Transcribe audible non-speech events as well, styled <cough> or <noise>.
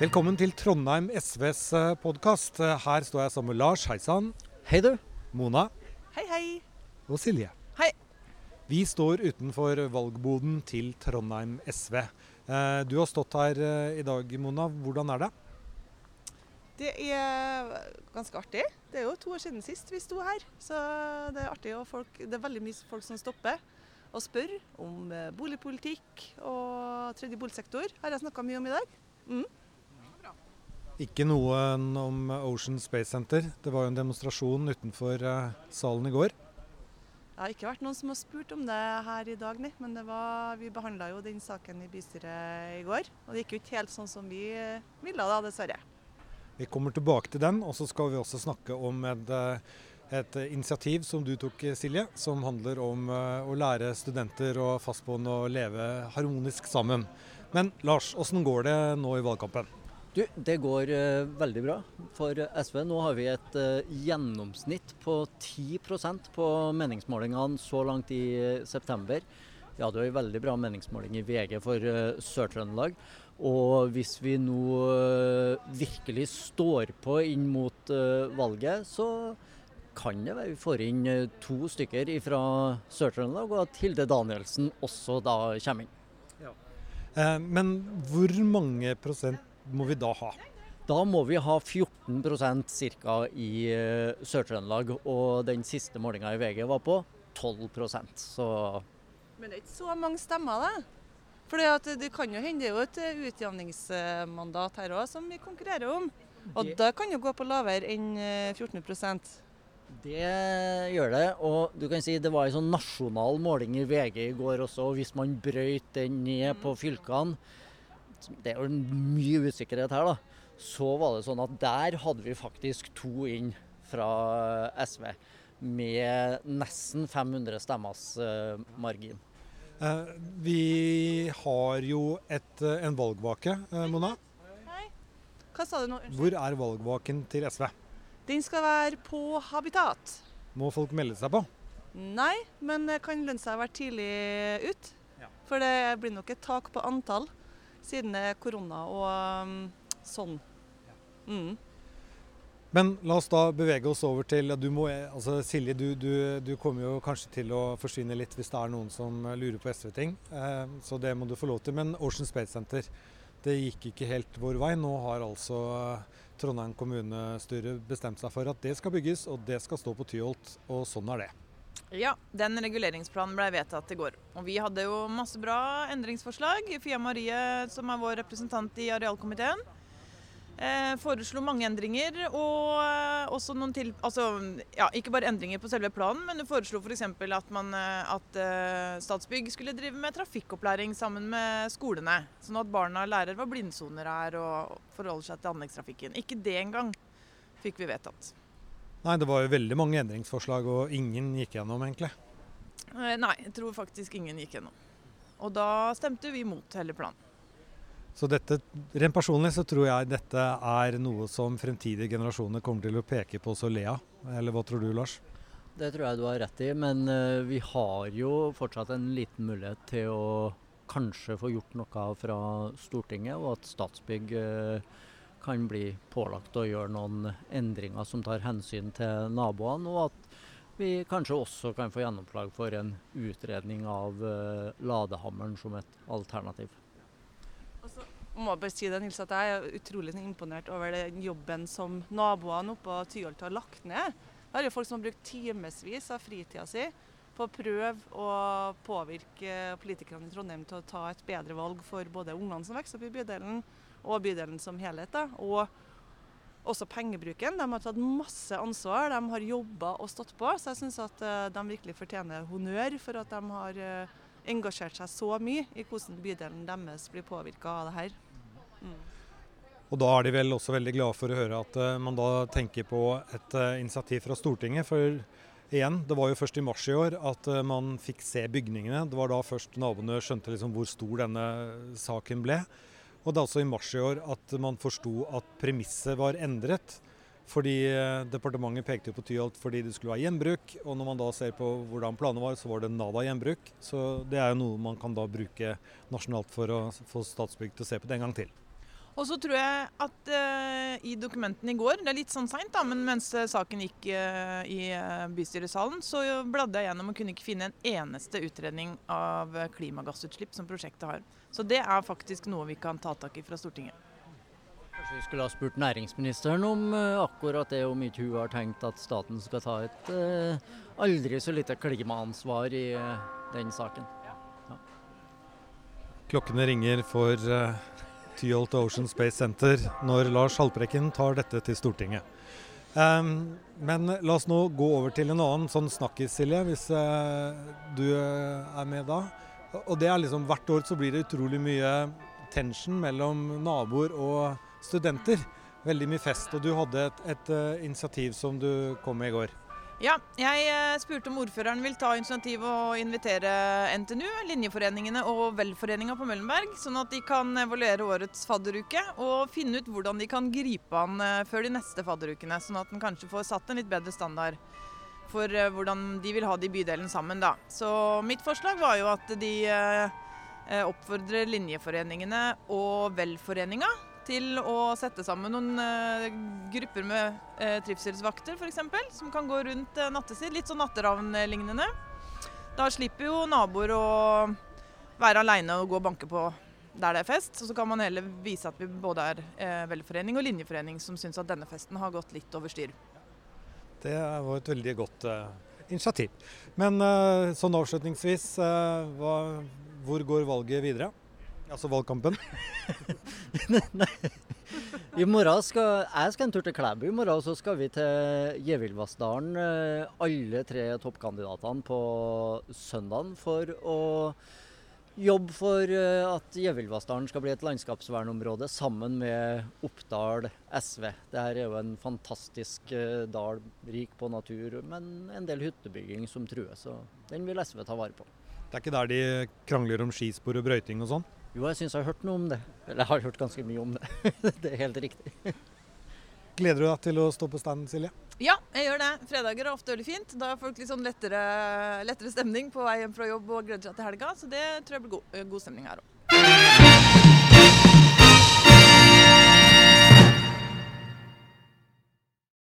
Velkommen til Trondheim SVs podkast. Her står jeg sammen med Lars. Hei sann. Hei, du. Mona. Hei, hei. Og Silje. Hei. Vi står utenfor valgboden til Trondheim SV. Eh, du har stått her eh, i dag, Mona. Hvordan er det? Det er ganske artig. Det er jo to år siden sist vi sto her. Så det er artig. Og folk, det er veldig mye folk som stopper og spør om eh, boligpolitikk og tredje boligsektor. Har jeg snakka mye om i dag. Mm. Ikke noen om Ocean Space Center. Det var jo en demonstrasjon utenfor salen i går. Det har ikke vært noen som har spurt om det her i dag, nei. Men var, vi behandla jo den saken i bystyret i går. Og det gikk jo ikke helt sånn som vi ville da, dessverre. Vi kommer tilbake til den, og så skal vi også snakke om et, et initiativ som du tok, Silje. Som handler om eh, å lære studenter og fastboende å leve harmonisk sammen. Men Lars, hvordan går det nå i valgkampen? Du, Det går uh, veldig bra for SV. Nå har vi et uh, gjennomsnitt på 10% på meningsmålingene så langt i uh, september. Vi hadde jo en veldig bra meningsmåling i VG for Sør-Trøndelag. Og hvis vi nå virkelig står på inn mot valget, så kan det være vi får inn to stykker fra Sør-Trøndelag, og at Hilde Danielsen også da kommer inn. Ja. men hvor mange prosent må vi da ha? Da må vi ha 14% ca. i uh, Sør-Trøndelag. Og den siste målinga i VG var på 12 så Men det er ikke så mange stemmer, da? For det kan jo hende det er jo et eh, utjevningsmandat her òg som vi konkurrerer om. Og det... da kan jo gå på lavere enn 14 eh, det gjør det. Og du kan si det var en sånn nasjonal måling i VG i går også. og Hvis man brøyt den ned på fylkene, det er jo mye usikkerhet her, da. Så var det sånn at der hadde vi faktisk to inn fra SV. Med nesten 500 stemmers uh, margin. Eh, vi har jo et, eh, en valgvake, eh, Mona. Hei. Hva sa du nå? Hvor er valgvaken til SV? Den skal være på Habitat. Må folk melde seg på? Nei, men det kan lønne seg å være tidlig ut. Ja. For det blir nok et tak på antall siden det er korona og um, sånn. Mm. Men la oss da bevege oss over til du må, altså Silje, du, du, du, kommer jo kanskje til å forsvinne litt hvis det er noen som lurer på SV-ting. Eh, så det må du få lov til. Men Ocean Space Center, det gikk ikke helt vår vei. Nå har altså Trondheim kommunestyre bestemt seg for at det skal bygges, og det skal stå på Tyholt. Og sånn er det. Ja, den reguleringsplanen ble vedtatt i går. Og vi hadde jo masse bra endringsforslag. Fia Marie, som er vår representant i arealkomiteen, eh, foreslo mange endringer. Og eh, også noen til Altså ja, ikke bare endringer på selve planen, men hun foreslo f.eks. at, man, eh, at uh, Statsbygg skulle drive med trafikkopplæring sammen med skolene. Sånn at barna lærer hva blindsoner er og forholder seg til anleggstrafikken. Ikke det engang fikk vi vedtatt. Nei, det var jo veldig mange endringsforslag, og ingen gikk gjennom, egentlig. Eh, nei, jeg tror faktisk ingen gikk gjennom. Og da stemte vi mot hele planen. Så dette, rent personlig så tror jeg dette er noe som fremtidige generasjoner kommer til å peke på og le av. Eller hva tror du, Lars? Det tror jeg du har rett i, men uh, vi har jo fortsatt en liten mulighet til å kanskje få gjort noe fra Stortinget, og at Statsbygg uh, kan bli pålagt å gjøre noen endringer som tar hensyn til naboene, og at vi kanskje også kan få gjennomslag for en utredning av uh, ladehammeren som et alternativ. Også må jeg bare si det, Nils, at Jeg er utrolig imponert over den jobben som naboene oppe på Tyholt har lagt ned. Her er jo folk som har brukt timevis av fritida si på å prøve å påvirke politikerne i Trondheim til å ta et bedre valg for både ungene som vokser opp i bydelen, og bydelen som helhet. Da. Og også pengebruken. De har tatt masse ansvar, de har jobba og stått på. Så jeg syns at eh, de virkelig fortjener honnør for at de har eh, engasjert seg så mye i hvordan bydelen deres blir påvirka av det her. Mm. Og Da er de vel også veldig glade for å høre at uh, man da tenker på et initiativ fra Stortinget. For igjen, det var jo først i mars i år at uh, man fikk se bygningene. Det var da først naboene skjønte liksom hvor stor denne saken ble. Og det er også i mars i år at man forsto at premisset var endret. Fordi eh, departementet pekte på Tyholt fordi det skulle være gjenbruk. Og når man da ser på hvordan planene var, så var det nada gjenbruk. Så det er jo noe man kan da bruke nasjonalt for å få Statsbygg til å se på det en gang til. Og så tror jeg at eh, i dokumentene i går, det er litt sånn seint, da, men mens eh, saken gikk eh, i eh, bystyresalen, så bladde jeg gjennom og kunne ikke finne en eneste utredning av eh, klimagassutslipp som prosjektet har. Så det er faktisk noe vi kan ta tak i fra Stortinget. Kanskje vi skulle ha spurt næringsministeren om eh, akkurat det, om ikke hun har tenkt at staten skal ta et aldri så lite klimaansvar i den saken. Klokkene ringer for uh, Tyholt Ocean Space Center når Lars Haltbrekken tar dette til Stortinget. Um, men la oss nå gå over til en annen sånn snakkis, Silje, hvis uh, du uh, er med da. Og det er liksom Hvert år så blir det utrolig mye tension mellom naboer og studenter. Veldig mye fest. Og du hadde et, et uh, initiativ som du kom med i går. Ja, jeg eh, spurte om ordføreren vil ta initiativ og invitere NTNU, linjeforeningene og velforeninga på Møllenberg, sånn at de kan evaluere årets fadderuke og finne ut hvordan de kan gripe an eh, før de neste fadderukene. Sånn at en kanskje får satt en litt bedre standard for eh, hvordan de vil ha de bydelene sammen. da. Så mitt forslag var jo at de oppfordrer linjeforeningene og velforeninga til å sette sammen noen uh, grupper med uh, trivselsvakter f.eks. Som kan gå rundt nattetid. Litt sånn natteravnlignende. Da slipper jo naboer å være aleine og gå og banke på der det er fest. Og så kan man heller vise at vi både er eh, velforening og linjeforening som syns at denne festen har gått litt over styr. Det var et veldig godt initiativ. Men sånn avslutningsvis, hva, hvor går valget videre? Altså valgkampen? <laughs> I morgen skal jeg skal en tur til Klæbu i morgen, og så skal vi til Gjevillvassdalen. Eh, alle tre toppkandidatene på søndagen for å jobbe for eh, at Gjevilvassdalen skal bli et landskapsvernområde sammen med Oppdal SV. Dette er jo en fantastisk eh, dal, rik på natur, men en del hyttebygging som trues. Så den vil SV ta vare på. Det er ikke der de krangler om skispor og brøyting og sånn? Jo, jeg syns jeg har hørt noe om det. Eller jeg har hørt ganske mye om det. <laughs> det er helt riktig. Gleder du deg til å stå på stand, Silje? Ja, jeg gjør det. Fredager er ofte veldig fint. Da har folk litt sånn lettere, lettere stemning på vei hjem fra jobb og gleder seg til helga. Så det tror jeg blir god, god stemning her òg.